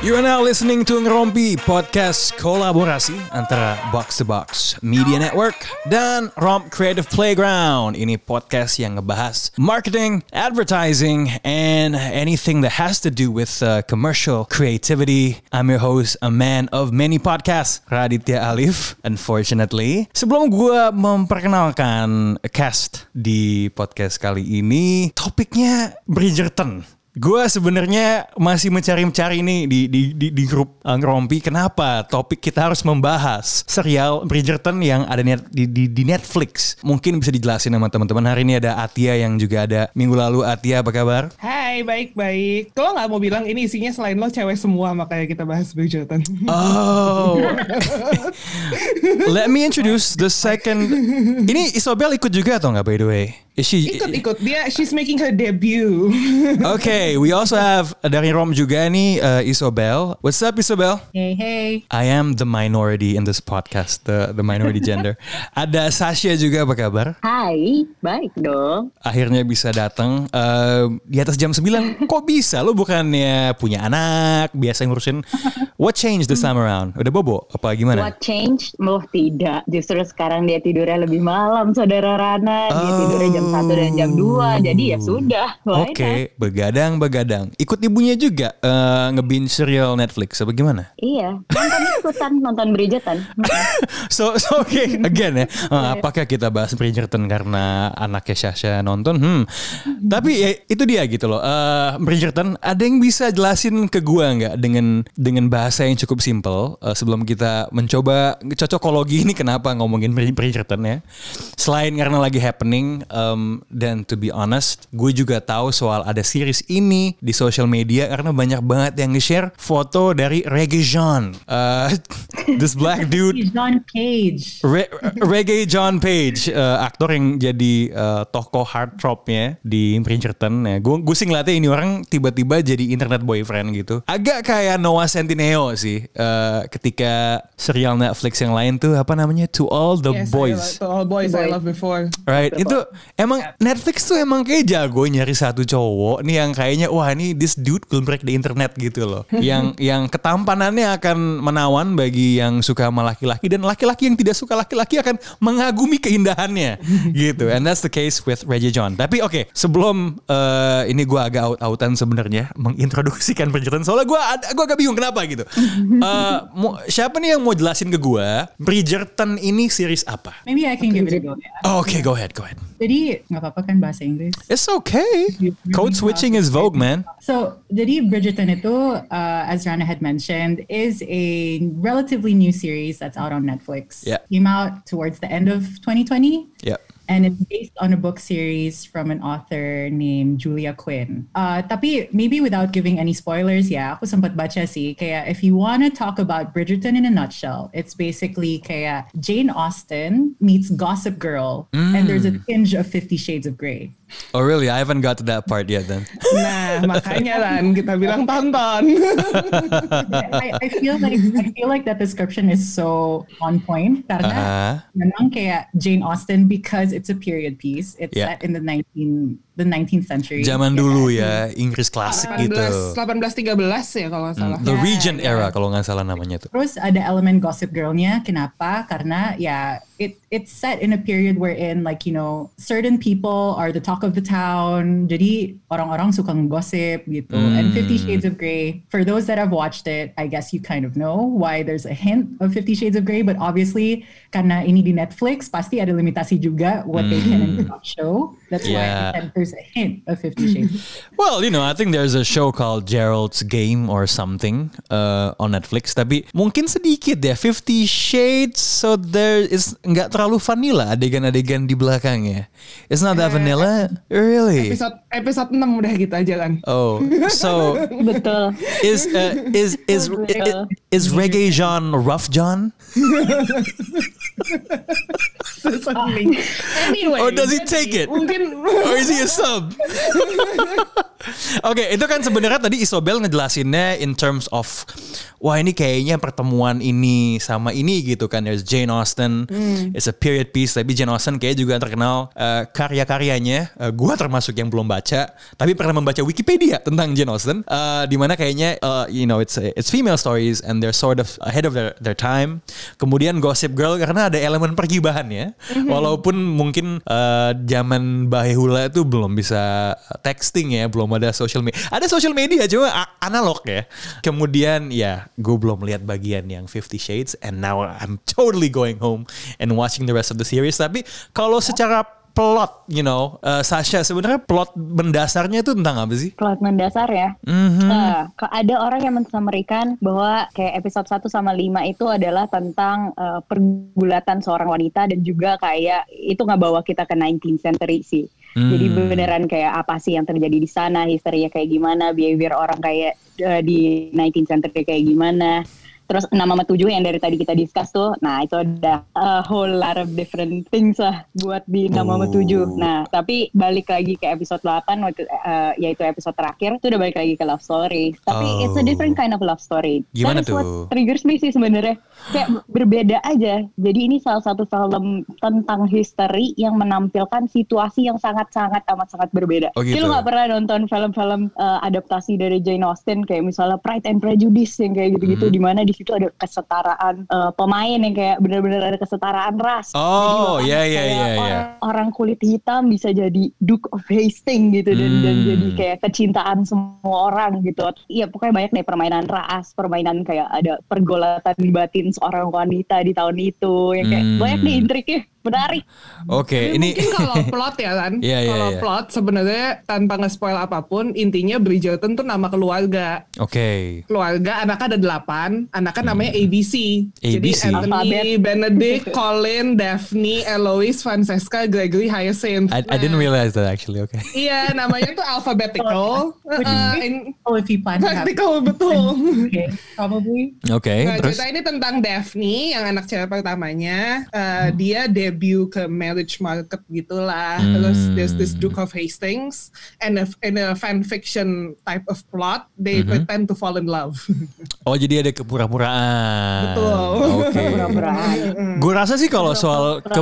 You are now listening to Ngerompi, podcast kolaborasi antara Box to Box Media Network dan Romp Creative Playground. Ini podcast yang ngebahas marketing, advertising, and anything that has to do with uh, commercial creativity. I'm your host, a man of many podcasts, Raditya Alif. Unfortunately, sebelum gue memperkenalkan cast di podcast kali ini, topiknya Bridgerton. Gue sebenarnya masih mencari-mencari nih di di di, di grup uh, ngerompi kenapa topik kita harus membahas serial Bridgerton yang ada net, di, di di Netflix. Mungkin bisa dijelasin sama teman-teman. Hari ini ada Atia yang juga ada minggu lalu. Atia apa kabar? Hai, baik-baik. Kalau nggak mau bilang ini isinya selain lo cewek semua, makanya kita bahas Bridgerton. Oh. Let me introduce the second. Ini Isobel ikut juga atau nggak by the way? Is she Ikut-ikut dia, she's making her debut. Okay, we also have dari Rom juga nih uh, Isobel. What's up Isobel? Hey, hey. I am the minority in this podcast, the the minority gender. Ada Sasha juga apa kabar? Hai, baik dong. Akhirnya bisa datang uh, di atas jam 9. Kok bisa? Lo bukannya punya anak, biasa ngurusin. What changed this time around? Udah bobo apa gimana? What changed? Oh tidak, justru sekarang dia tidurnya lebih malam, saudara Rana. Dia Oh. tidurnya jam 1 dan jam 2, jadi ya sudah. why Oke, begadang-begadang. Ikut ibunya juga uh, nge-binge serial Netflix apa gimana? Iya, nonton ikutan, nonton Bridgerton. So, so oke, again ya. Uh, apakah kita bahas Bridgerton karena anaknya Sasha nonton? Hmm. Tapi ya, itu dia gitu loh. Uh, Bridgerton, ada yang bisa jelasin ke gua nggak dengan dengan bahasa yang cukup simple uh, sebelum kita mencoba cocokologi ini kenapa ngomongin Brid- Bridgerton ya? Selain karena lagi happening um, dan to be honest, gue juga tahu soal ada series ini di social media karena banyak banget yang nge-share foto dari Reggae Jean. Uh, this black dude John Cage. Re- Reggae John Page, eh, aktor yang jadi eh, tokoh heartthrobnya di Bridgerton. Ya, gue gue sih ngeliatnya ini orang tiba-tiba jadi internet boyfriend gitu. Agak kayak Noah Centineo sih. eh, ketika serial Netflix yang lain tuh apa namanya To All the Yes, Boys. to all boys I love before. Right, itu emang Netflix tuh emang kayak jago nyari satu cowok nih yang kayaknya wah ini this dude will break the internet gitu loh. yang yang ketampanannya akan menawan bagi yang suka sama laki-laki dan laki-laki yang tidak suka laki-laki akan mengagumi keindahannya gitu. And that's the case with Reggie John. Tapi oke, sebelum eh, ini gua agak out-outan sebenarnya mengintroduksikan Bridgerton soalnya gua ad- gua agak bingung kenapa gitu. Eh, mau- siapa nih yang mau jelasin ke gua Bridgerton ini series apa? Maybe I can give it a go. ya. Oh, Oke, go ahead, go ahead. Jadi nggak apa-apa kan bahasa Inggris. It's okay. Code switching is vogue, man. So, jadi Bridgerton itu, uh, as Rana had mentioned, is a relatively new series that's out on Netflix. Yeah. Came out towards the end of 2020. Yep. And it's based on a book series from an author named Julia Quinn. Uh, tapi maybe without giving any spoilers, ya, aku sempat baca sih, kayak if you want to talk about Bridgerton in a nutshell, it's basically kayak Jane Austen meets Gossip Girl, and there's a tinge of Fifty Shades of Grey. Oh, really? I haven't got to that part yet then. Nah, makanya lan kita bilang tonton. I, I feel like I feel like that description is so on point karena Uh-huh. memang kayak Jane Austen because it's a period piece. It's Yeah. set in the 19 the 19th century. Zaman dulu ya, Inggris klasik gitu. 18, 18 13 ya kalau nggak salah. The Regent era kalau nggak salah namanya tuh. Terus ada elemen Gossip Girl-nya. Kenapa? Karena ya it it's set in a period wherein like you know certain people are the talk of the town. Jadi orang-orang suka ngegosip gitu. And Fifty Shades of Grey. For those that have watched it, I guess you kind of know why there's a hint of Fifty Shades of Grey. But obviously karena ini di Netflix pasti ada limitasi juga what they can and cannot show. That's why Yeah. I said there's a hint of Fifty Shades. Well, you know, I think there's a show called Gerald's Game or something uh, on Netflix. Tapi mungkin sedikit ya, Fifty Shades. So there is nggak terlalu vanilla adegan-adegan di belakangnya. It's not that vanilla, really. Episode episode 6 udah gitu aja kan. Oh, so Betul. is uh, is is, is is Reggae John Rough John? Anyway. Or does he take it? Mungkin Or is he a sub? Oke, itu kan sebenarnya tadi Isobel ngejelasinnya in terms of wah ini kayaknya pertemuan ini sama ini gitu kan. There's Jane Austen, it's a period piece tapi Jane Austen kayak juga terkenal eh, karya-karyanya. eh, gua termasuk yang belum baca, tapi pernah membaca Wikipedia tentang Jane Austen eh, di mana kayaknya eh, you know it's it's female stories and they're sort of ahead of their their time. Kemudian Gossip Girl karena ada elemen pergibahannya. Walaupun mungkin eh, zaman Bahehula itu belum bisa texting ya, belum ada social media. Ada social media cuma analog ya. Kemudian ya, gue belum lihat bagian yang Fifty Shades and now I'm totally going home and watching the rest of the series. Tapi kalau secara plot, you know, eh, Sasha sebenarnya plot mendasarnya itu tentang apa sih? Plot mendasar ya. Mhm. Nah, ke- ada orang yang mensamerikan bahwa kayak episode 1 sama 5 itu adalah tentang eh, pergulatan seorang wanita dan juga kayak itu nggak bawa kita ke 19th century sih. Jadi Hmm. beneran kayak apa sih yang terjadi di sana, historinya kayak gimana, behavior orang kayak eh, di 19th century kayak gimana. Terus 6 sama 7 yang dari tadi kita discuss tuh, nah itu ada a whole lot of different things lah buat di 6 sama 7. Oh. Nah, tapi balik lagi ke episode 8, waktu, eh, yaitu episode terakhir, itu udah balik lagi ke love story. Tapi Oh. it's a different kind of love story. Gimana That is what tuh? triggers me sih sebenarnya. Kayak berbeda aja. Jadi ini salah satu film tentang history yang menampilkan situasi yang sangat-sangat amat sangat berbeda. Oh, gitu. Jadi lu gak pernah nonton film-film eh, adaptasi dari Jane Austen kayak misalnya Pride and Prejudice yang kayak gitu-gitu Hmm. di mana di situ ada kesetaraan eh, pemain yang kayak benar-benar ada kesetaraan ras. Oh, bahkan ya, ya, kayak ya, ya. orang, kulit hitam bisa jadi Duke of Hastings gitu dan dan Hmm. jadi kayak kecintaan semua orang gitu. Iya pokoknya banyak nih permainan ras, permainan kayak ada pergolatan batin seorang wanita di tahun itu yang kayak Hmm. banyak nih intriknya menarik. Oke, Tapi ini mungkin kalau plot ya kan, Iya, iya, kalau iya. plot sebenarnya tanpa nge-spoil apa pun, intinya Bridgerton tuh nama keluarga. Oke. Keluarga anaknya ada delapan, anaknya namanya ABC. Jadi ABC. Anthony, Alphabet. Benedict, Colin, Daphne, Eloise, Francesca, Gregory, Hyacinth. I, I didn't Nah, realize that actually. Oke. Iya, namanya tuh alphabetical. Uh, Oh, if you plan to have Practical betul. okay, probably. Oke, Nah, terus cerita ini tentang Daphne yang anak cewek pertamanya. Uh, Hmm. Dia debut ke marriage market gitulah. Hmm. Terus there's this Duke of Hastings and a, in a fan fiction type of plot, they Mm-hmm. pretend to fall in love. oh jadi ada kepura-puraan. Betul. Oke. Pura-puraan. Gue rasa sih kalau soal ke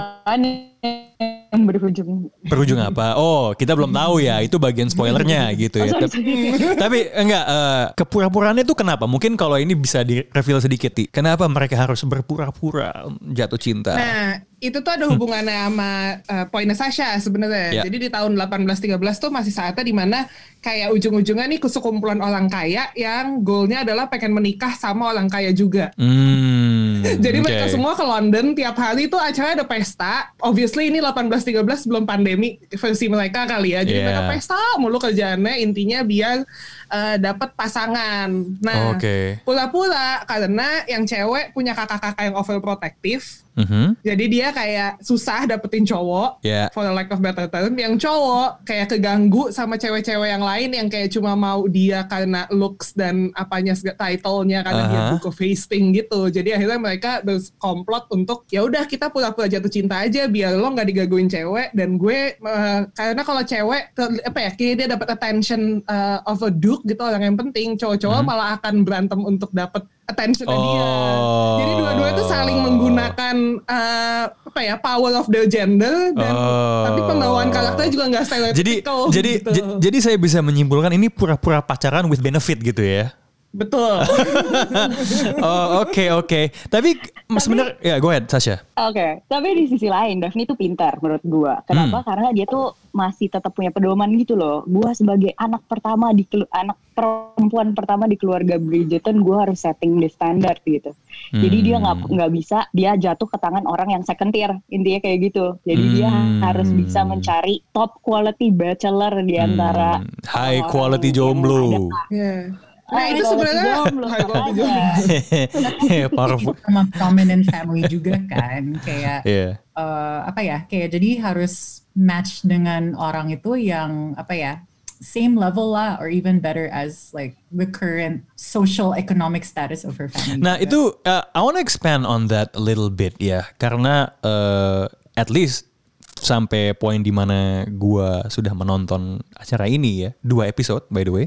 yang berujung berujung apa? Oh, kita belum tahu ya. Itu bagian spoilernya gitu ya. Tapi, tapi enggak eh, kepura-puraannya itu kenapa? Mungkin kalau ini bisa di reveal sedikit, Ti. Kenapa mereka harus berpura-pura jatuh cinta? Nah, itu tuh ada hubungannya sama uh, poinnya Sasha sebenarnya. Ya. Jadi di tahun 1813 tuh masih saatnya di mana kayak ujung-ujungnya nih sekumpulan orang kaya yang goalnya adalah pengen menikah sama orang kaya juga. Hmm. Jadi mereka oke. semua ke London tiap hari tuh acara ada pesta. Obviously ini 1813 belum pandemi versi mereka kali ya. Jadi Yeah. mereka pesta mulu kerjaannya intinya biar uh, dapat pasangan. Nah, Oke. pula-pula karena yang cewek punya kakak-kakak yang overprotective. Mhm. Jadi dia kayak susah dapetin cowok Ya. for the lack of better term. Yang cowok kayak keganggu sama cewek-cewek yang lain yang kayak cuma mau dia karena looks dan apanya title-nya karena dia Aha. Book of Hastings gitu. Jadi akhirnya mereka berkomplot untuk ya udah kita pura-pura jatuh cinta aja biar lo nggak digaguin cewek dan gue eh, karena kalau cewek ter- apa ya kayak dia dapat attention eh, of a duke gitu orang yang penting cowok-cowok malah akan berantem untuk dapat attention dia. Hmm. Oh. Jadi dua-dua itu saling menggunakan eh, apa ya power of the gender dan Oh. tapi pembawaan karakternya juga nggak Jadi stereotypical. jadi gitu. j- jadi saya bisa menyimpulkan ini pura-pura pacaran with benefit gitu ya. Betul. Oh, oke oke. Tapi sebenarnya ya go ahead Sasha. Oke, tapi di sisi lain Daphne itu pintar menurut gua. Hmm. Kenapa? Karena dia tuh masih tetap punya pedoman gitu loh. Gua sebagai anak pertama di kelu- anak perempuan pertama di keluarga Bridgerton, gua harus setting the standard gitu. Jadi dia nggak Hmm. nggak bisa dia jatuh ke tangan orang yang second tier intinya kayak gitu. Jadi dia Hmm. harus bisa mencari top quality bachelor di antara Hmm, high quality jomblo. ada. Ya. Nah itu sebenarnya jomblo. Powerful. from a prominent family juga kan kayak Iya. eh, apa ya kayak jadi harus match dengan orang itu yang apa ya same level lah or even better as like the current social economic status of her family. Nah juga. itu uh, I want to expand on that a little bit ya karena uh, at least sampai poin di mana gua sudah menonton acara ini ya. Dua episode by the way.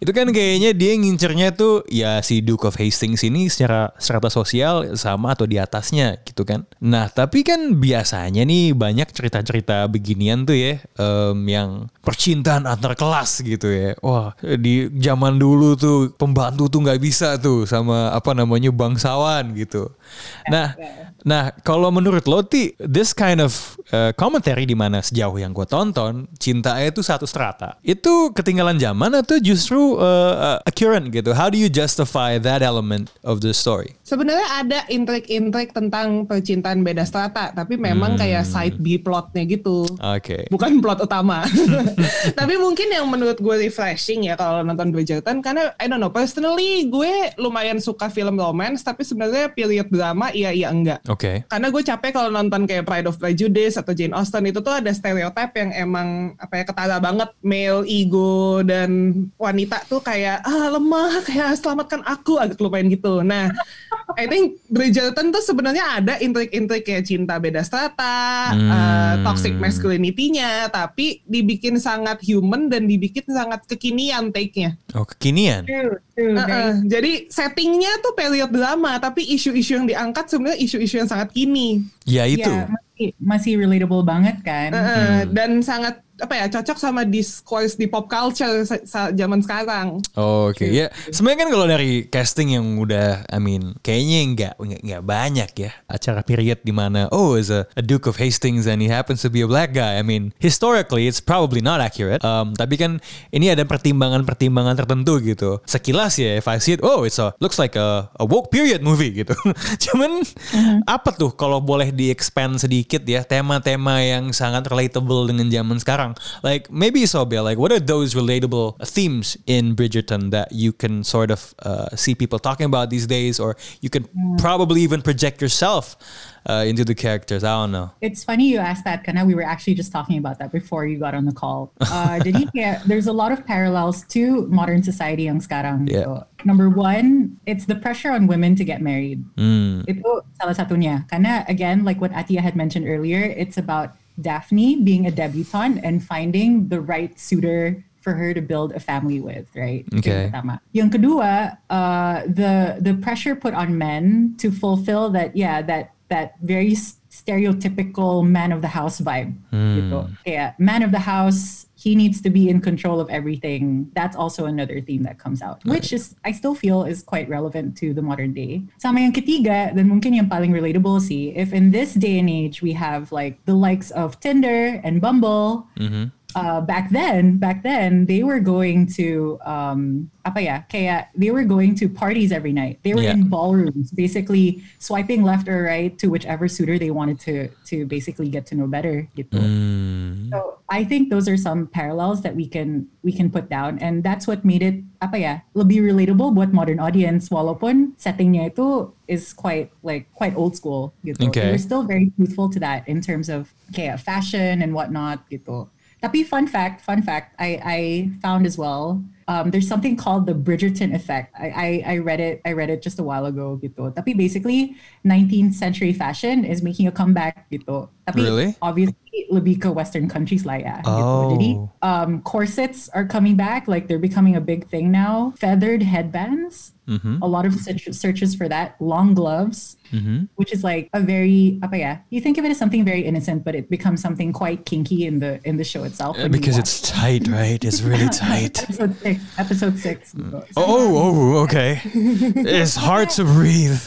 Itu kan kayaknya dia ngincernya tuh ya si Duke of Hastings ini secara strata sosial sama atau di atasnya gitu kan. Nah tapi kan biasanya nih banyak cerita-cerita beginian tuh ya em, yang percintaan antar kelas gitu ya. Wah di zaman dulu tuh pembantu tuh nggak bisa tuh sama apa namanya bangsawan gitu. Nah Nah, kalau menurut lo, Ti, this kind of uh, commentary di mana sejauh yang gue tonton, cintanya itu satu strata. Itu ketinggalan zaman atau justru uh, uh, accurate gitu? How do you justify that element of the story? Sebenarnya ada intrik-intrik tentang percintaan beda strata, tapi memang kayak side B plotnya gitu. Oke. Bukan plot utama. tapi mungkin yang menurut gue refreshing ya kalau nonton Bridgerton karena I don't know personally gue lumayan suka film romance tapi sebenarnya period drama iya iya enggak. Oke. Karena gue capek kalau nonton kayak Pride of Prejudice atau Jane Austen itu tuh ada stereotip yang emang apa ya ketara banget male ego dan wanita tuh kayak ah lemah kayak selamatkan aku agak lupain gitu. Nah, I think Bridgerton tuh sebenarnya ada intrik-intrik kayak cinta beda strata, Hmm. uh, toxic masculinity-nya, tapi dibikin sangat human dan dibikin sangat kekinian take-nya. Oh, kekinian. True. very Uh-uh. Jadi settingnya tuh period drama, tapi isu-isu yang diangkat sebenarnya isu-isu yang sangat kini. Ya itu. Ya, masih, masih relatable banget kan. Uh-uh. Dan sangat apa ya cocok sama discourse di pop culture zaman sekarang. Oh, Oke, ya. Sebenarnya kan kalau dari casting yang udah, I mean, kayaknya nggak nggak banyak ya acara period di mana oh is a, a Duke of Hastings and he happens to be a black guy. I mean, historically it's probably not accurate. Um, tapi kan ini ada pertimbangan-pertimbangan tertentu gitu. Sekilas ya, if I see it, oh it's a looks like a, a woke period movie gitu. Cuman apa tuh kalau boleh di expand sedikit ya tema-tema yang sangat relatable dengan zaman sekarang. Like maybe Sobia, like what are those relatable themes in Bridgerton that you can sort of uh, see people talking about these days, or you can probably even project yourself uh, into the characters? I don't know. It's funny you asked that, Kana. We were actually just talking about that before you got on the call. Uh, there's a lot of parallels to modern society yang sekarang. Yeah. gitu. Number one, it's the pressure on women to get married. Hmm. Itu salah satunya. Karena again, like what Atia had mentioned earlier, it's about Daphne being a debutante and finding the right suitor for her to build a family with, right? Okay. Yang kedua, uh, the the pressure put on men to fulfill that, yeah, that that very stereotypical man of the house vibe. Gitu. Kayak man of the house, he needs to be in control of everything. That's also another theme that comes out, which is I still feel is quite relevant to the modern day. Sama ketiga, then mungkin yang paling relatable sih, if in this day and age we have like the likes of Tinder and Bumble, uh, back then, back then they were going to um, apa ya? Kayak they were going to parties every night. They were Yeah. in ballrooms, basically swiping left or right to whichever suitor they wanted to to basically get to know better. Gitu. Hmm. So I think those are some parallels that we can we can put down, and that's what made it apa ya lebih relatable buat modern audience. Walaupun settingnya itu is quite like quite old school gitu. Okay. We're still very truthful to that in terms of kayak fashion and whatnot gitu. Tapi fun fact, fun fact, I, I found as well. Um, there's something called the Bridgerton effect. I, I, I read it. I read it just a while ago. Gitu. Tapi basically, 19th century fashion is making a comeback. Gitu. Tapi Really? obviously lebih ke Western countries lah ya. Oh. Um, corsets are coming back. Like they're becoming a big thing now. Feathered headbands. A lot of searches for that. Long gloves which is like a very apa ya? You think of it as something very innocent, but it becomes something quite kinky in the in the show itself. Because it's tight, right? It's really tight. episode six. Episode six. Oh, oh, oh, okay. It's hard to breathe.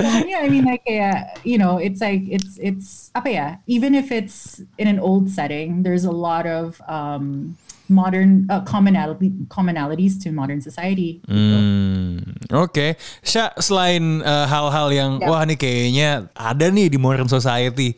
Well, yeah, I mean, like, yeah, you know, it's like it's it's apa ya? Even if it's in an old setting, there's a lot of um, modern uh, commonality commonalities to modern society. Hmm, Oke, Sya, selain uh, hal-hal yang Ya. wah nih kayaknya ada nih di modern society,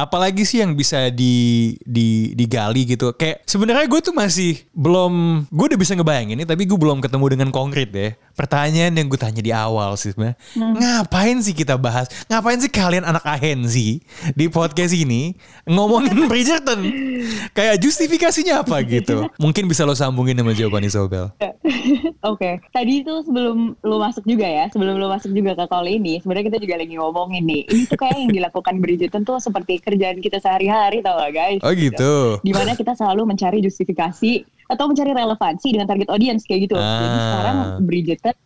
apalagi sih yang bisa di di digali gitu. Kayak sebenarnya gue tuh masih belum gue udah bisa ngebayangin ini tapi gue belum ketemu dengan konkret deh. Pertanyaan yang gue tanya di awal sih sebenarnya. Ngapain sih kita bahas? Ngapain sih kalian anak ahen sih di podcast ini ngomongin Bridgerton? Kayak justifikasinya apa gitu? Mungkin bisa lo sambungin sama jawaban Isobel. Oke, tadi itu sebelum lu masuk juga ya, sebelum lu masuk juga ke call ini, sebenarnya kita juga lagi ngomongin nih. Ini tuh kayak yang dilakukan Bridgerton tuh seperti kerjaan kita sehari-hari tau gak guys? Oh gitu. Di mana kita selalu mencari justifikasi atau mencari relevansi dengan target audience kayak gitu. Jadi Ah. sekarang Bridgerton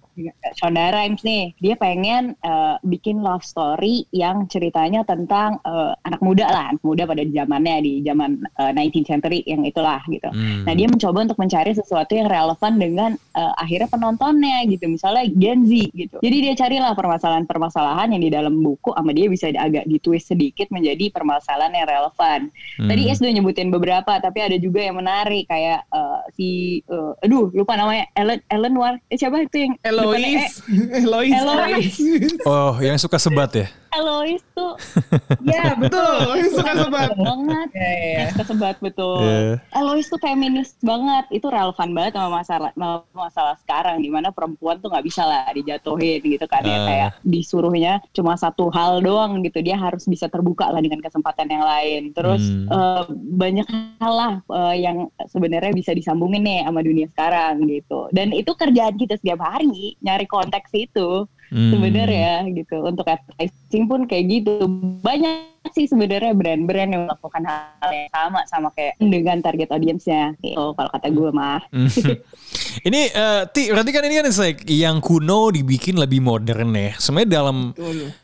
Shonda Rhimes nih, dia pengen eh, bikin love story yang ceritanya tentang eh, anak muda lah, anak muda pada zamannya di zaman eh, 19th century yang itulah gitu. Hmm. Nah dia mencoba untuk mencari sesuatu yang relevan dengan eh, akhirnya penontonnya gitu, misalnya Gen Z gitu. Jadi dia carilah permasalahan-permasalahan yang di dalam buku sama dia bisa agak ditwist sedikit menjadi permasalahan yang relevan. Tadi Hmm. Es udah nyebutin beberapa, tapi ada juga yang menarik kayak eh, si, eh, aduh lupa namanya Ellen Ellen War, eh siapa itu yang depannya Eloise. Eloise. Eloise. Oh, yang suka sebat ya? Eloise tuh Ya betul. Suka sebat. banget. Ya, ya, ya. Eh, kesebat betul. Iya. Eloise tuh feminis banget. Itu relevan banget sama masalah sama masalah sekarang di mana perempuan tuh nggak bisa lah dijatuhin gitu kan ya Ah. kayak disuruhnya cuma satu hal doang gitu. Dia harus bisa terbuka lah dengan kesempatan yang lain. Terus Hmm. eh, banyak hal lah eh, yang sebenarnya bisa disambungin nih sama dunia sekarang gitu. Dan itu kerjaan kita setiap hari nyari konteks itu Hmm. sebenarnya gitu untuk advertising pun kayak gitu banyak sih sebenarnya brand-brand yang melakukan hal yang sama sama kayak dengan target audiensnya gitu kalau kata gue mah Hmm. ini eh, Ti, berarti kan ini kan like yang kuno dibikin lebih modern ya. Sebenarnya dalam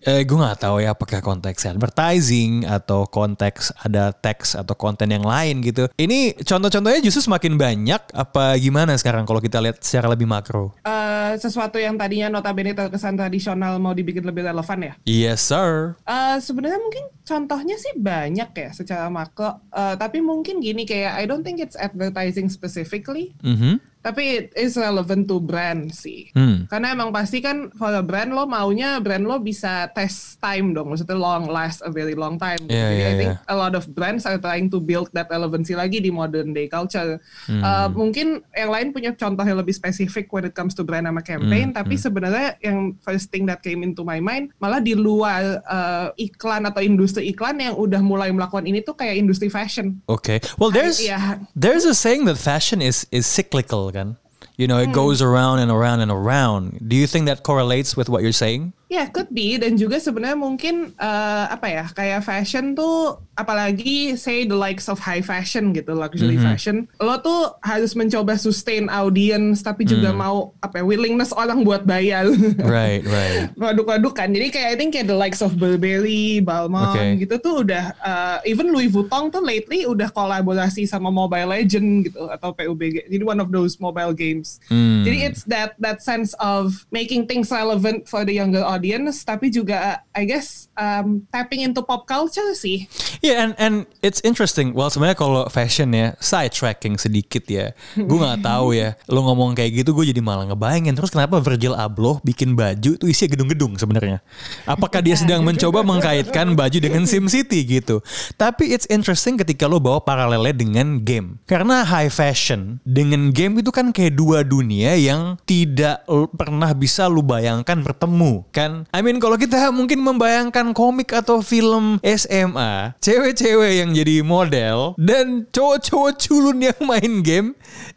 eh, gue nggak tahu ya apakah konteks advertising atau konteks ada teks atau konten yang lain gitu. Ini contoh-contohnya justru semakin banyak apa gimana sekarang kalau kita lihat secara lebih makro? Eh, sesuatu yang tadinya notabene terkesan tradisional mau dibikin lebih relevan ya. Yes sir. Eh, sebenarnya mungkin contohnya sih banyak ya secara makro. Eh, tapi mungkin gini kayak I don't think it's advertising specifically, Mhm. Tapi it is relevant to brand sih. Hmm. Karena emang pasti kan for a brand lo maunya brand lo bisa test time dong, maksudnya long last a very long time. Iya, Jadi iya, I think iya. a lot of brands are trying to build that relevancy lagi di modern day culture. Hmm. Uh, mungkin yang lain punya contoh yang lebih spesifik when it comes to brand sama campaign, Hmm, tapi sebenarnya yang first thing that came into my mind malah di luar uh, iklan atau industri iklan yang udah mulai melakukan ini tuh kayak industri fashion. Okay. Well, there's Iya. there's a saying that fashion is is cyclical, kan? You know, it hmm. goes around and around and around. Do you think that correlates with what you're saying? Ya, could be. Dan juga sebenarnya mungkin eh, apa ya kayak fashion tuh apalagi say the likes of high fashion gitu luxury fashion lo tuh harus mencoba sustain audience tapi juga mau apa ya, willingness orang buat bayar. Right, right. produk-produk kan. Jadi kayak I think kayak the likes of Burberry, Balmain Okay. gitu tuh udah eh, even Louis Vuitton tuh lately udah kolaborasi sama Mobile Legend gitu atau PUBG jadi one of those mobile games. Hmm. jadi it's that that sense of making things relevant for the younger audience, tapi juga I guess um, tapping into pop culture sih. Yeah, and and it's interesting. Well, sebenarnya kalau fashion ya, side tracking sedikit ya. Gue nggak tahu ya. Lo ngomong kayak gitu, gue jadi malah ngebayangin. Terus kenapa Virgil Abloh bikin baju itu isinya gedung-gedung sebenarnya? Apakah dia sedang mencoba mengkaitkan baju dengan Sim City gitu? Tapi it's interesting ketika lo bawa paralelnya dengan game. Karena high fashion dengan game itu kan kayak dua dunia yang tidak pernah bisa lu bayangkan bertemu kan. I mean kalau kita mungkin membayangkan komik atau film SMA, cewek-cewek yang jadi model dan cowok-cowok culun yang main game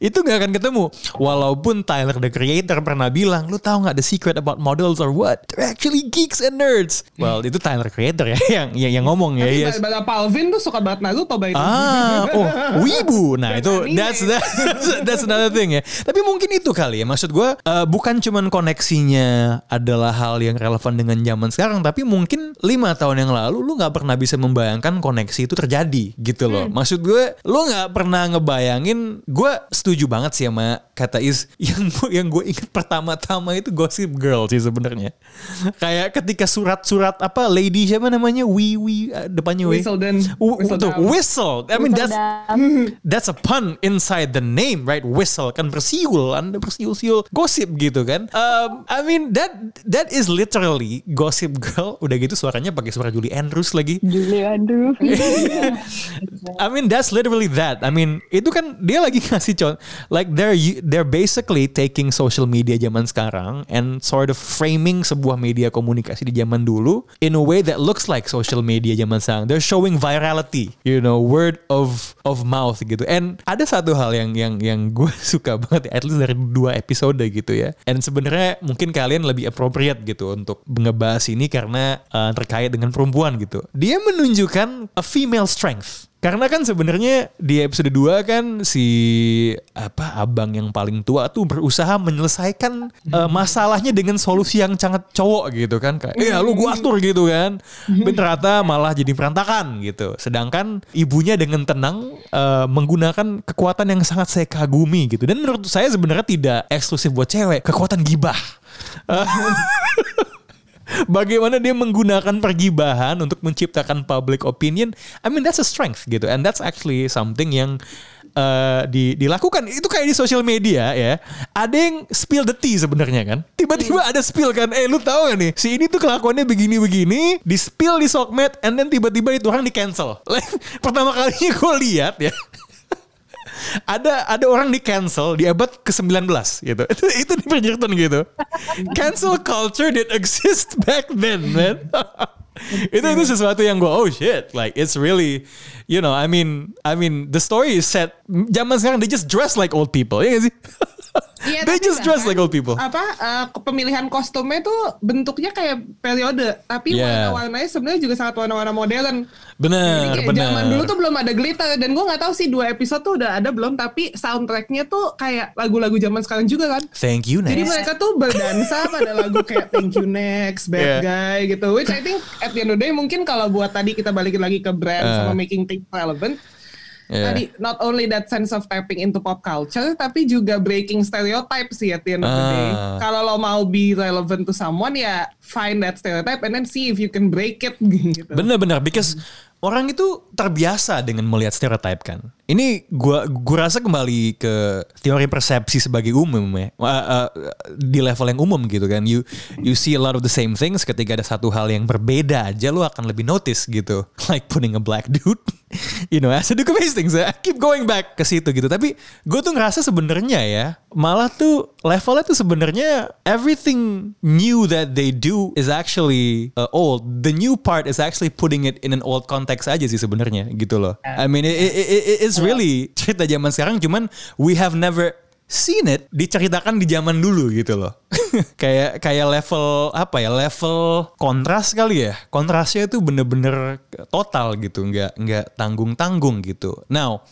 itu nggak akan ketemu. Walaupun Tyler the Creator pernah bilang, lu tahu nggak the secret about models or what? They're actually geeks and nerds. Well itu Tyler Creator ya yang yang, yang ngomong ya. Yes. Palvin tuh suka banget Naruto by way. Ah, oh, wibu. Nah, itu that's that's, that's another thing ya. Tapi mungkin itu kali ya. Maksud gue eh, bukan cuman koneksinya adalah hal yang relevan dengan zaman sekarang, tapi mungkin lima tahun yang lalu lu nggak pernah bisa membayangkan koneksi itu terjadi gitu loh. Maksud gue, lu nggak pernah ngebayangin. Gue setuju banget sih sama kata Is yang gua- yang gue ingat pertama-tama itu Gossip Girl sih sebenarnya. Kayak ketika surat-surat apa Lady siapa namanya Wi Wi eh, depannya Wi. Whistledown. W- Whistledown. tuh, whistle. I mean that's that's a pun inside the name, right? Whistle kan bersiul, anda bersiul-siul gosip gitu kan. Um, I mean that that is literally Gossip Girl. Udah gitu suaranya pakai suara Julie Andrews lagi. Julie Andrews I mean that's literally that. I mean itu kan dia lagi ngasih contoh like they're they're basically taking social media zaman sekarang and sort of framing sebuah media komunikasi di zaman dulu in a way that looks like social media zaman sekarang. They're showing virality, you know, word of of mouth gitu. And ada satu hal yang yang yang gue suka banget at least dari dua episode gitu ya. And sebenarnya mungkin kalian lebih appropriate gitu untuk ngebahas ini karena uh, terkait dengan perempuan gitu. Dia menunjukkan a female strength. Karena kan sebenarnya di episode 2 kan si apa abang yang paling tua tuh berusaha menyelesaikan uh, masalahnya dengan solusi yang sangat cowok gitu kan kayak ya lu gua atur gitu kan. Dan ternyata malah jadi berantakan gitu. Sedangkan ibunya dengan tenang uh, menggunakan kekuatan yang sangat saya kagumi gitu. Dan menurut saya sebenarnya tidak eksklusif buat cewek, kekuatan gibah. bagaimana dia menggunakan pergibahan untuk menciptakan public opinion. I mean that's a strength gitu, and that's actually something yang uh, di, dilakukan. Itu kayak di sosial media ya. Ada yang spill the tea sebenarnya kan. Tiba-tiba ada spill kan. Eh lu tahu gak nih? Si ini tuh kelakuannya begini-begini, di spill di sokmed, and then tiba-tiba itu orang di cancel. Like, pertama kalinya gue lihat ya ada ada orang di cancel di abad ke-19 gitu. Itu itu di Bridgerton gitu. Cancel culture that exist back then, man. itu itu sesuatu yang gue oh shit like it's really you know I mean I mean the story is set zaman sekarang they just dress like old people ya gak sih Iya, They just dress bahkan, like old people. Apa uh, pemilihan kostumnya tuh bentuknya kayak periode, tapi Yeah. warna-warnanya sebenarnya juga sangat warna-warna modern. bener Jadi kayak bener Zaman dulu tuh belum ada glitter dan gue nggak tahu sih dua episode tuh udah ada belum, tapi soundtracknya tuh kayak lagu-lagu zaman sekarang juga kan. thank you Jadi next mereka tuh berdansa pada lagu kayak Thank You Next, Bad Yeah. Guy gitu. Which I think at the end of the day mungkin kalau buat tadi kita balikin lagi ke brand Uh. sama making things relevant. Yeah. Tadi not only that sense of tapping into pop culture, tapi juga breaking stereotype sih at the end of the day. Ah. Kalau lo mau be relevant to someone ya find that stereotype and then see if you can break it gitu. Bener-bener because orang itu terbiasa dengan melihat stereotype kan. Ini gua gua rasa kembali ke teori persepsi sebagai umum ya. Uh, uh, di level yang umum gitu kan. You you see a lot of the same things ketika ada satu hal yang berbeda aja lu akan lebih notice gitu. Like putting a black dude you know as a Duke of Hastings. I keep going back ke situ gitu. Tapi gue tuh ngerasa sebenarnya ya malah tuh levelnya tuh sebenarnya everything new that they do is actually uh, old. The new part is actually putting it in an old context aja sih sebenarnya gitu loh. I mean it, it, it- it's really cerita zaman sekarang cuman we have never seen it diceritakan di zaman dulu gitu loh. kayak kayak level apa ya level kontras kali ya kontrasnya itu bener-bener total gitu nggak nggak tanggung tanggung gitu. Now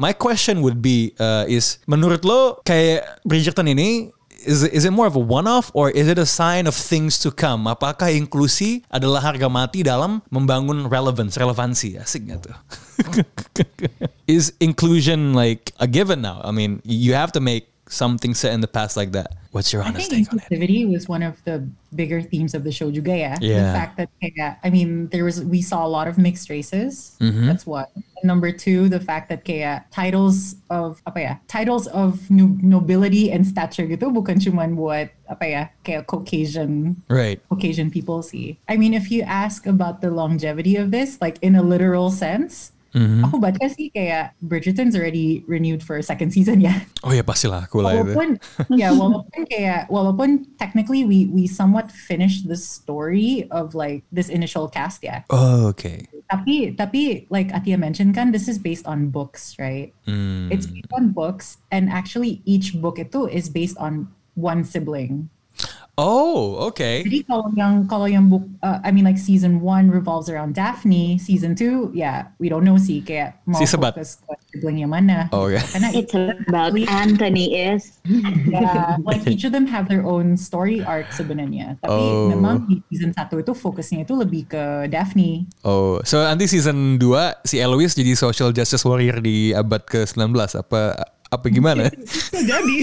my question would be uh, is menurut lo kayak Bridgerton ini is is it more of a one off or is it a sign of things to come? Apakah inklusi adalah harga mati dalam membangun relevance, relevansi? Asik tuh? is inclusion like a given now? I mean, you have to make something set in the past like that. What's your honest take on it? inclusivity was one of the bigger themes of the show juga. Yeah. The fact that kaya, I mean there was we saw a lot of mixed races. Mm-hmm. That's one. And number two, the fact that kaya titles of apa ya? Titles of no- nobility and stature gitu bukan cuman buat apa ya? Kaya Caucasian Right. Caucasian people see. I mean, if you ask about the longevity of this, like in a literal sense, Mm-hmm. aku baca sih kayak Bridgerton's already renewed for a second season ya. Oh ya pastilah aku lah. Walaupun ya walaupun kayak walaupun technically we we somewhat finished the story of like this initial cast ya. Oh, okay. Tapi tapi like Atia mentioned kan this is based on books, right? Hmm. It's based on books and actually each book itu is based on one sibling. Oh, okay. Jadi kalau yang kalau yang book, uh, I mean like season one revolves around Daphne, season two, yeah, we don't know sih kayak mau Si sebat. fokus ke sibling yang mana. Oh, yeah. Karena It's about Anthony is. yeah, like each of them have their own story arc sebenarnya. Tapi Oh. memang di season satu itu fokusnya itu lebih ke Daphne. Oh, so nanti season 2 si Eloise jadi social justice warrior di abad ke-19 apa apa gimana? Jadi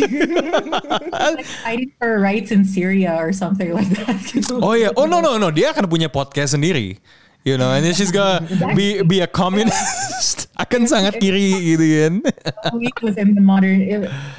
Like fighting for rights in Syria or something like that. gitu. Oh iya, oh no no no, dia akan punya podcast sendiri. You know, and then she's gonna be be a communist. akan sangat kiri gitu kan. Eloise was in the modern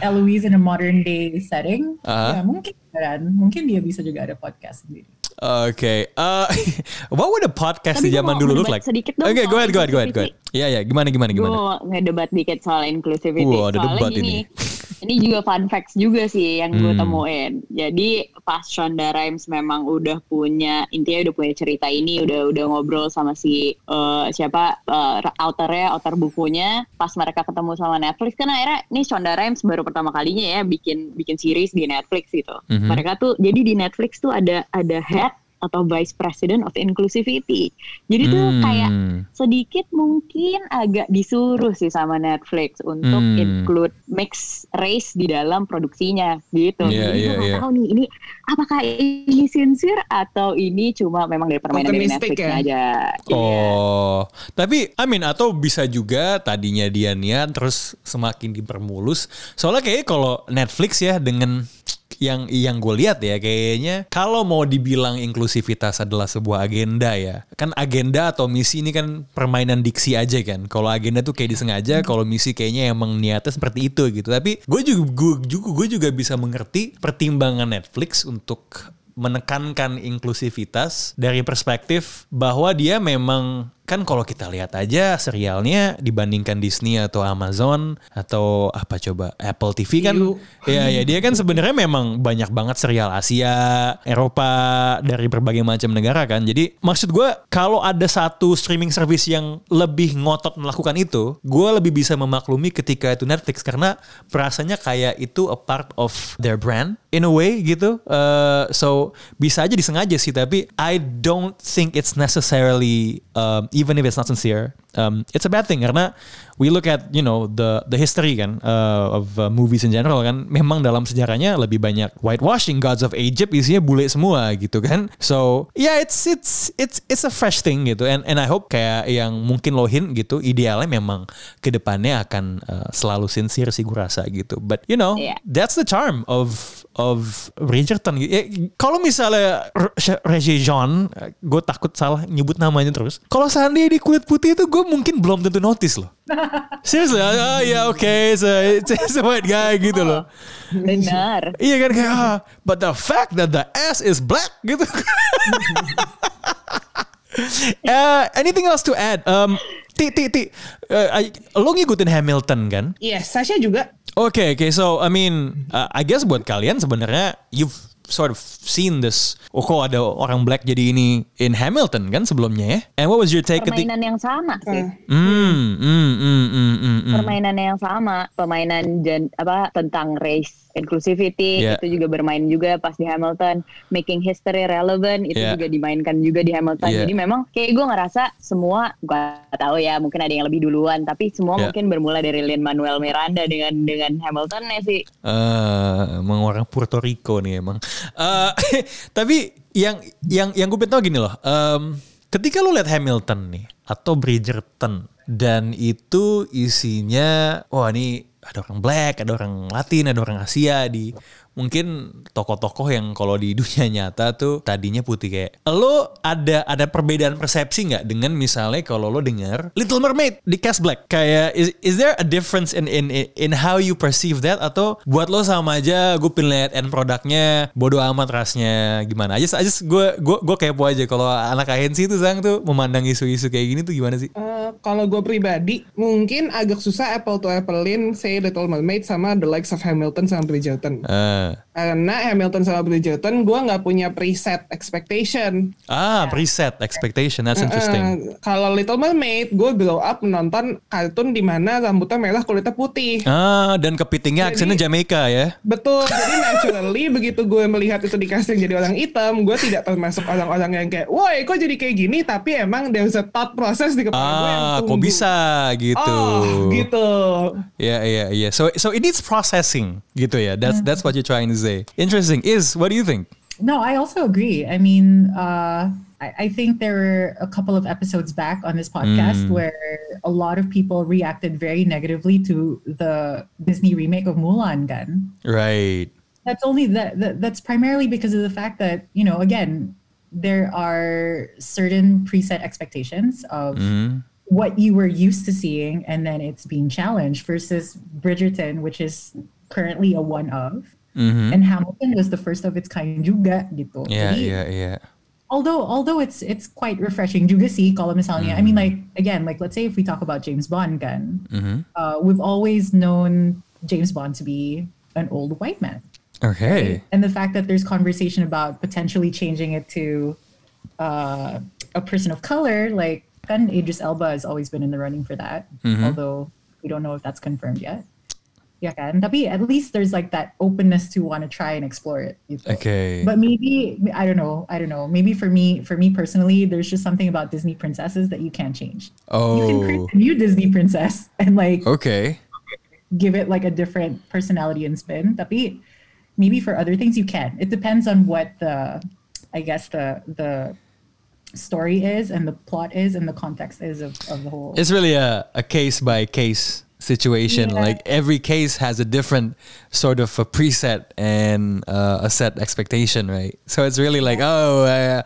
Eloise in a modern day setting. Ah. Ya mungkin kan, mungkin dia bisa juga ada podcast sendiri. Oke, uh, what would a podcast Tapi di zaman dulu look like? sedikit dong Oke, soal go ahead, go ahead, go ahead, go ahead. Iya, iya, gimana, gimana, Gue gimana? mau ngedebat dikit soal inclusivity. Wah, ada debat ini. Ini juga fun facts juga sih yang gue Hmm. temuin. Jadi pas Shonda Rhimes memang udah punya intinya udah punya cerita ini, udah udah ngobrol sama si eh, siapa eh, authornya, author bukunya. Pas mereka ketemu sama Netflix kan akhirnya ini Shonda Rhimes baru pertama kalinya ya bikin bikin series di Netflix gitu. Mhm. Mereka tuh jadi di Netflix tuh ada ada head atau vice president of inclusivity. Jadi tuh Hmm. kayak sedikit mungkin agak disuruh sih sama Netflix untuk Hmm. include mix race di dalam produksinya gitu. Iya, Jadi iya, gue nggak iya. tahu nih ini apakah ini sincere atau ini cuma memang dari permainan dari Netflix ya? aja. Iya. Oh, tapi I mean atau bisa juga tadinya dia niat terus semakin dipermulus. Soalnya kayak kalau Netflix ya dengan yang yang gue lihat ya kayaknya kalau mau dibilang inklusivitas adalah sebuah agenda ya kan agenda atau misi ini kan permainan diksi aja kan. Kalau agenda tuh kayak disengaja kalau misi kayaknya emang niatnya seperti itu gitu. Tapi gue juga gue juga gue juga bisa mengerti pertimbangan Netflix untuk menekankan inklusivitas dari perspektif bahwa dia memang kan kalau kita lihat aja serialnya dibandingkan Disney atau Amazon atau apa coba Apple TV kan View. ya ya dia kan sebenarnya memang banyak banget serial Asia, Eropa dari berbagai macam negara kan. Jadi maksud gue kalau ada satu streaming service yang lebih ngotot melakukan itu, gue lebih bisa memaklumi ketika itu Netflix karena perasaannya kayak itu a part of their brand in a way gitu. Uh, so bisa aja disengaja sih tapi I don't think it's necessarily um, even if it's not sincere um, it's a bad thing. Karena we look at you know the the history kan uh, of uh, movies in general kan memang dalam sejarahnya lebih banyak whitewashing gods of Egypt isinya bule semua gitu kan. So yeah it's it's it's it's a fresh thing gitu. And and I hope kayak yang mungkin lohin gitu idealnya memang ke depannya akan uh, selalu sincere sih gue rasa gitu. But you know Iya. that's the charm of of Bridgerton. Eh, kalau misalnya Reggie Jean, gue takut salah nyebut namanya terus. Kalau seandainya di kulit putih itu gue mungkin belum tentu notice loh. Seriously, oh ya oke, so, it's, it's a white guy gitu loh. Benar. Iya kan kayak, ah, but the fact that the ass is black gitu. Uh, anything else to add? Um, ti, ti, ti, uh, I- lo ngikutin Hamilton kan? Yes, Sasha juga. Oke, oke. So, I mean, uh, I guess buat kalian sebenarnya you've sort of seen this. Oh, kok ada orang black jadi ini in Hamilton kan sebelumnya ya? And what was your take ketika? Permainan yang sama sih. Hmm, hmm, hmm, hmm, hmm, hmm. permainan yang sama, permainan gen, apa tentang race inclusivity Yeah. itu juga bermain juga pas di Hamilton, making history relevant itu Yeah. juga dimainkan juga di Hamilton. Yeah. Jadi memang kayak gue ngerasa semua, gue tahu ya mungkin ada yang lebih duluan, tapi semua Yeah. mungkin bermula dari Lin Manuel Miranda dengan dengan Hamilton ya sih. Eh, emang orang Puerto Rico nih emang. Eh, tapi yang yang yang gue pengen tahu gini loh. em, ketika lu lihat Hamilton nih atau Bridgerton dan itu isinya, wah ini ada orang black, ada orang Latin, ada orang Asia di mungkin tokoh-tokoh yang kalau di dunia nyata tuh tadinya putih kayak lo ada ada perbedaan persepsi nggak dengan misalnya kalau lo dengar Little Mermaid di cast black? Kayak is, is there a difference in in in how you perceive that? Atau buat lo sama aja gue pengen lihat end produknya bodoh amat rasnya gimana? Aja aja gue gue gue kepo aja kalau anak agensi itu sang tuh memandang isu-isu kayak gini tuh gimana sih? Eh, kalau gue pribadi mungkin agak susah apple to applein say Little Mermaid sama the likes of Hamilton sama Bridgerton. Ah. Karena Hamilton sama Bridgerton gue nggak punya preset expectation. ah preset expectation that's interesting Eh, kalau Little Mermaid gue grow up menonton kartun di mana rambutnya merah kulitnya putih. ah dan kepitingnya Jadi- aksennya Jamaica ya Betul, jadi naturally begitu gue melihat itu di casting jadi orang hitam, gue tidak termasuk orang-orang yang kayak, woi kok jadi kayak gini, tapi emang there's a thought process di kepala gue yang Ah, kok bisa gitu. Oh, gitu. Ya, ya, ya. So, so it needs processing, gitu ya. That's that's what you're trying to say. Interesting. Is what do you think? No, I also agree. I mean, uh, I, I think there were a couple of episodes back on this podcast where a lot of people reacted very negatively to the Disney remake of Mulan. Gun. Right. That's only that, that. That's primarily because of the fact that you know, again, there are certain preset expectations of what you were used to seeing, and then it's being challenged. Versus Bridgerton, which is currently a one of. And Hamilton was the first of its kind juga gitu. Yeah, Jadi, yeah, yeah. although although it's it's quite refreshing juga sih kalau misalnya I mean like again like let's say if we talk about James Bond kan uh, we've always known James Bond to be an old white man Okay. and the fact that there's conversation about potentially changing it to uh, a person of color like kan Idris Elba has always been in the running for that although we don't know if that's confirmed yet ya kan tapi at least there's like that openness to want to try and explore it gitu. Okay. but maybe I don't know I don't know maybe for me for me personally there's just something about Disney princesses that you can't change oh you can create Oh. a new Disney princess and like Okay. give it like a different personality and spin. Tapi maybe for other things you can. It depends on what the I guess the the story is and the plot is and the context is of, of the whole. It's really a, a case by case situation. Yeah. Like every case has a different sort of a preset and uh, a set expectation, right? So it's really like, oh, uh,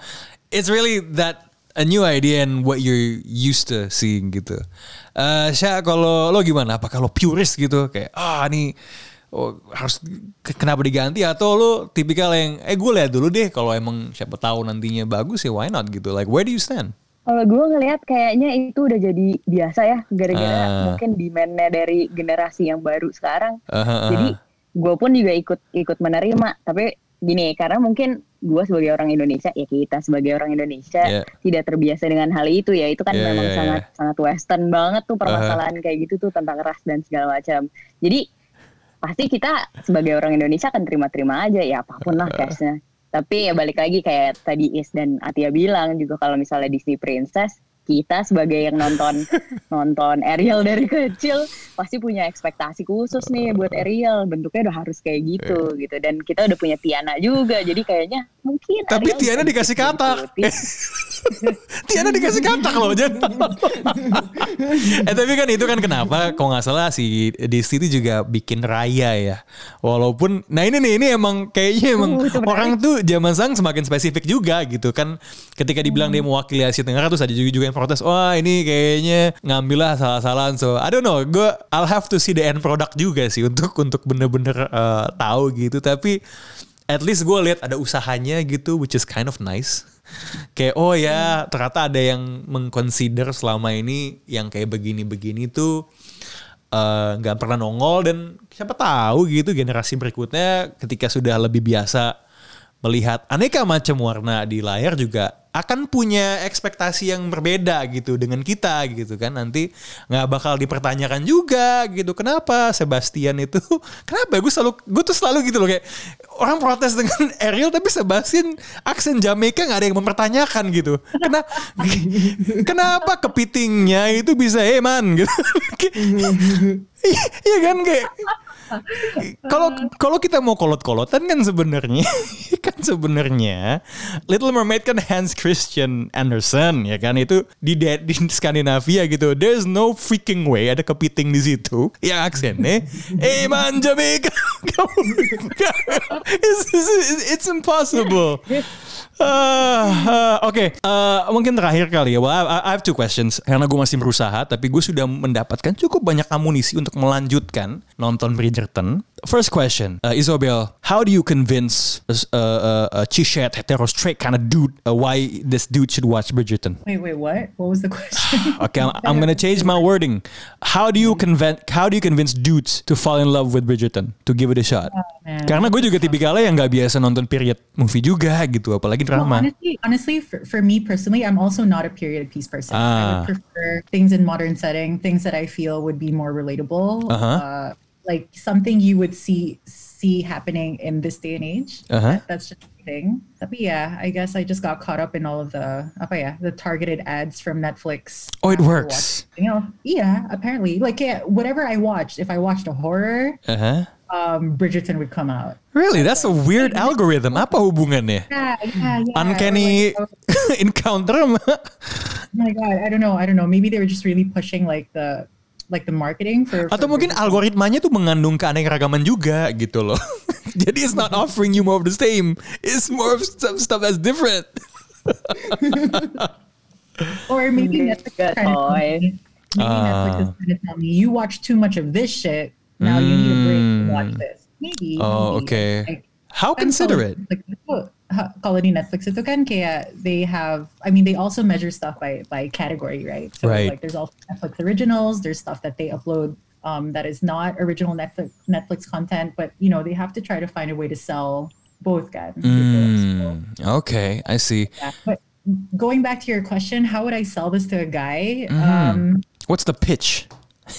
it's really that a new idea and what you're used to seeing gitu. Uh, Syah, kalau lo gimana? Apa kalau purist gitu? Kayak, ah ini oh, harus ke- kenapa diganti atau lo tipikal yang eh gue lihat dulu deh kalau emang siapa tahu nantinya bagus ya why not gitu like where do you stand Kalau gue ngelihat kayaknya itu udah jadi biasa ya, gara-gara Ah. mungkin demand-nya dari generasi yang baru sekarang. Aha, aha. Jadi gue pun juga ikut ikut menerima. Tapi gini, karena mungkin gue sebagai orang Indonesia, ya kita sebagai orang Indonesia Yeah. tidak terbiasa dengan hal itu ya. Itu kan Yeah, memang yeah, sangat yeah. sangat Western banget tuh permasalahan kayak gitu tuh tentang ras dan segala macam. Jadi pasti kita sebagai orang Indonesia akan terima-terima aja ya apa pun lah cashnya. Tapi ya balik lagi kayak tadi Is dan Atia bilang juga kalau misalnya Disney Princess kita sebagai yang nonton nonton Ariel dari kecil pasti punya ekspektasi khusus nih buat Ariel. Bentuknya udah harus kayak gitu gitu. Dan kita udah punya Tiana juga jadi kayaknya mungkin Tapi Ariel Tiana dikasih katak. Tiana dikasih katak loh jangan. eh tapi kan itu kan kenapa kalau nggak salah si Disney itu juga bikin raya ya. Walaupun nah ini nih ini emang kayaknya emang Uh, itu menarik. orang tuh zaman sang semakin spesifik juga gitu kan. Ketika dibilang dia mewakili Asia Tenggara terus ada juga juga yang protes, wah ini kayaknya ngambil lah salah-salahan. So I don't know, gue I'll have to see the end product juga sih untuk untuk bener-bener eh, tahu gitu. Tapi at least gue lihat ada usahanya gitu which is kind of nice kayak oh ya ternyata ada yang mengconsider selama ini yang kayak begini-begini tuh eh, nggak pernah nongol dan siapa tahu gitu generasi berikutnya ketika sudah lebih biasa melihat aneka macam warna di layar juga akan punya ekspektasi yang berbeda gitu dengan kita gitu kan. Nanti nggak bakal dipertanyakan juga gitu kenapa Sebastian itu kenapa gue selalu gue tuh selalu gitu loh kayak orang protes dengan Ariel tapi Sebastian aksen Jamaika nggak ada yang mempertanyakan gitu. Kenapa kenapa kepitingnya itu bisa eman gitu. Iya kan kayak kalau kalau kita mau kolot-kolotan kan sebenarnya kan sebenarnya Little Mermaid kan Hans Christian Andersen ya kan? Itu di di Skandinavia gitu. There's no freaking way ada kepiting di situ. Yang aksennya eh man Jamaica it's, it's, it's impossible Ah, Oke, eh, mungkin terakhir kali ya. Well, I, I have two questions karena gue masih berusaha, tapi gue sudah mendapatkan cukup banyak amunisi untuk melanjutkan nonton Bridgerton. First question, uh, Isabel, how do you convince a, a, a, a hetero straight kind of dude uh, why this dude should watch Bridgerton? Wait, wait, what? What was the question? Okay, I'm, I'm gonna change my wording. How do you convince How do you convince dudes to fall in love with Bridgerton to give it a shot? man. Karena gue juga tipikalnya yang nggak biasa nonton period movie juga gitu, apalagi Well, honestly, honestly, for, for me personally, I'm also not a period piece person. I Ah. would prefer things in modern setting, things that I feel would be more relatable, Uh-huh. uh, like something you would see see happening in this day and age. Uh-huh. That- that's just a thing. Tapi yeah, I guess I just got caught up in all of the apa ya, the targeted ads from Netflix. Oh, it works. watching- You know, yeah, apparently, like yeah, whatever I watched, if I watched a horror, Uh-huh. um, Bridgerton would come out. Really, that's a weird algorithm. Apa hubungannya? Yeah, yeah, yeah. Uncanny Like, oh, encounter Oh my god, I don't know, I don't know. Maybe they were just really pushing like the like the marketing for. atau for mungkin Bridgerton. algoritmanya tuh mengandung keanekaragaman juga gitu loh. Jadi it's not offering you more of the same. It's more of stuff, stuff that's different. or maybe Good to tell boy. me, maybe Netflix is Ah. trying to tell me you watch too much of this shit. Now you need a break to watch this. Maybe. Oh, maybe. okay. Like, How considerate. Like, di Netflix itu kan kayak they have I mean they also measure stuff by by category, right? So Right. like there's also Netflix originals, there's stuff that they upload um, that is not original Netflix Netflix content, but you know, they have to try to find a way to sell both guys. So, Hmm, okay, I see. yeah. But going back to your question, how would I sell this to a guy? Mm-hmm. Um What's the pitch?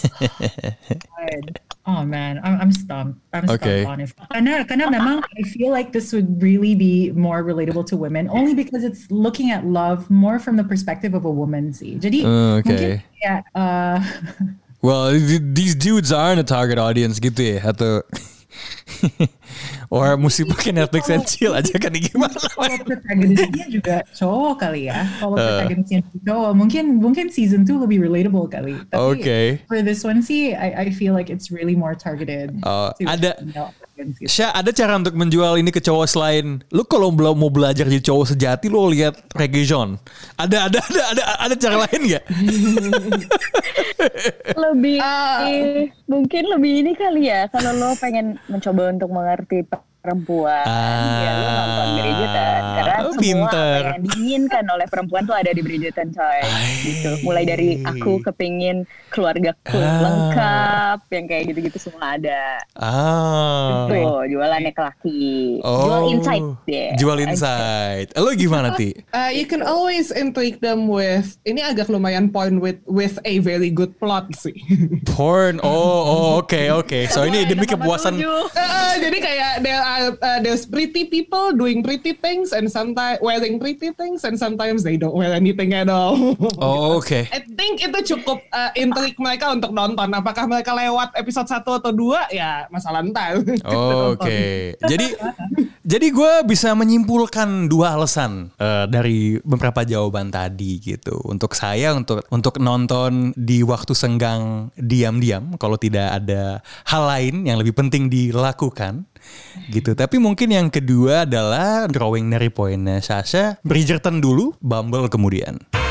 Oh man, I'm, I'm stumped. I'm Okay. stumped. Karena, karena memang I feel like this would really be more relatable to women, only because it's looking at love more from the perspective of a woman sih. Jadi mungkin okay. kayak, uh, Well, th- these dudes aren't a target audience gitu ya atau Or mesti pakai Netflix and chill aja kan gimana? kalau protagonisnya juga cowok kali ya. Kalau Uh. protagonisnya cowok, mungkin mungkin season 2 lebih relatable kali. Tapi Okay. for this one sih, I, I feel like it's really more targeted. To ada- female audience gitu. Sya, ada cara untuk menjual ini ke cowok selain lu kalau belum mau belajar jadi cowok sejati lu lihat reggae John. Ada ada ada ada ada cara lain nggak? lebih Ah. mungkin lebih ini kali ya kalau lo pengen mencoba untuk mengerti perempuan ya lo nonton Bridgerton karena Ah, semua pinter. apa yang diinginkan oleh perempuan tuh ada di Bridgerton coy gitu mulai dari aku kepingin keluarga Ah. lengkap yang kayak gitu-gitu semua ada Ah. tuh jualannya ke laki jual insight deh Jual insight. Lu gimana ti? Uh, you can always intrigue them with ini agak lumayan point with with a very good plot sih. Porn. Oh, oh oke oke. So ini demi kepuasan. Uh, jadi kayak are uh, there's pretty people doing pretty things and sometimes wearing pretty things and sometimes they don't wear anything at all. Oh, oke. I think itu cukup uh, intrik mereka untuk nonton. Apakah mereka lewat episode 1 atau 2 ya masalah ntar. Oh, Oke, jadi jadi gue bisa menyimpulkan dua alasan eh, dari beberapa jawaban tadi gitu. Untuk saya untuk untuk nonton di waktu senggang diam-diam kalau tidak ada hal lain yang lebih penting dilakukan gitu. Tapi mungkin yang kedua adalah drawing dari poinnya Sasha, Bridgerton dulu, Bumble kemudian.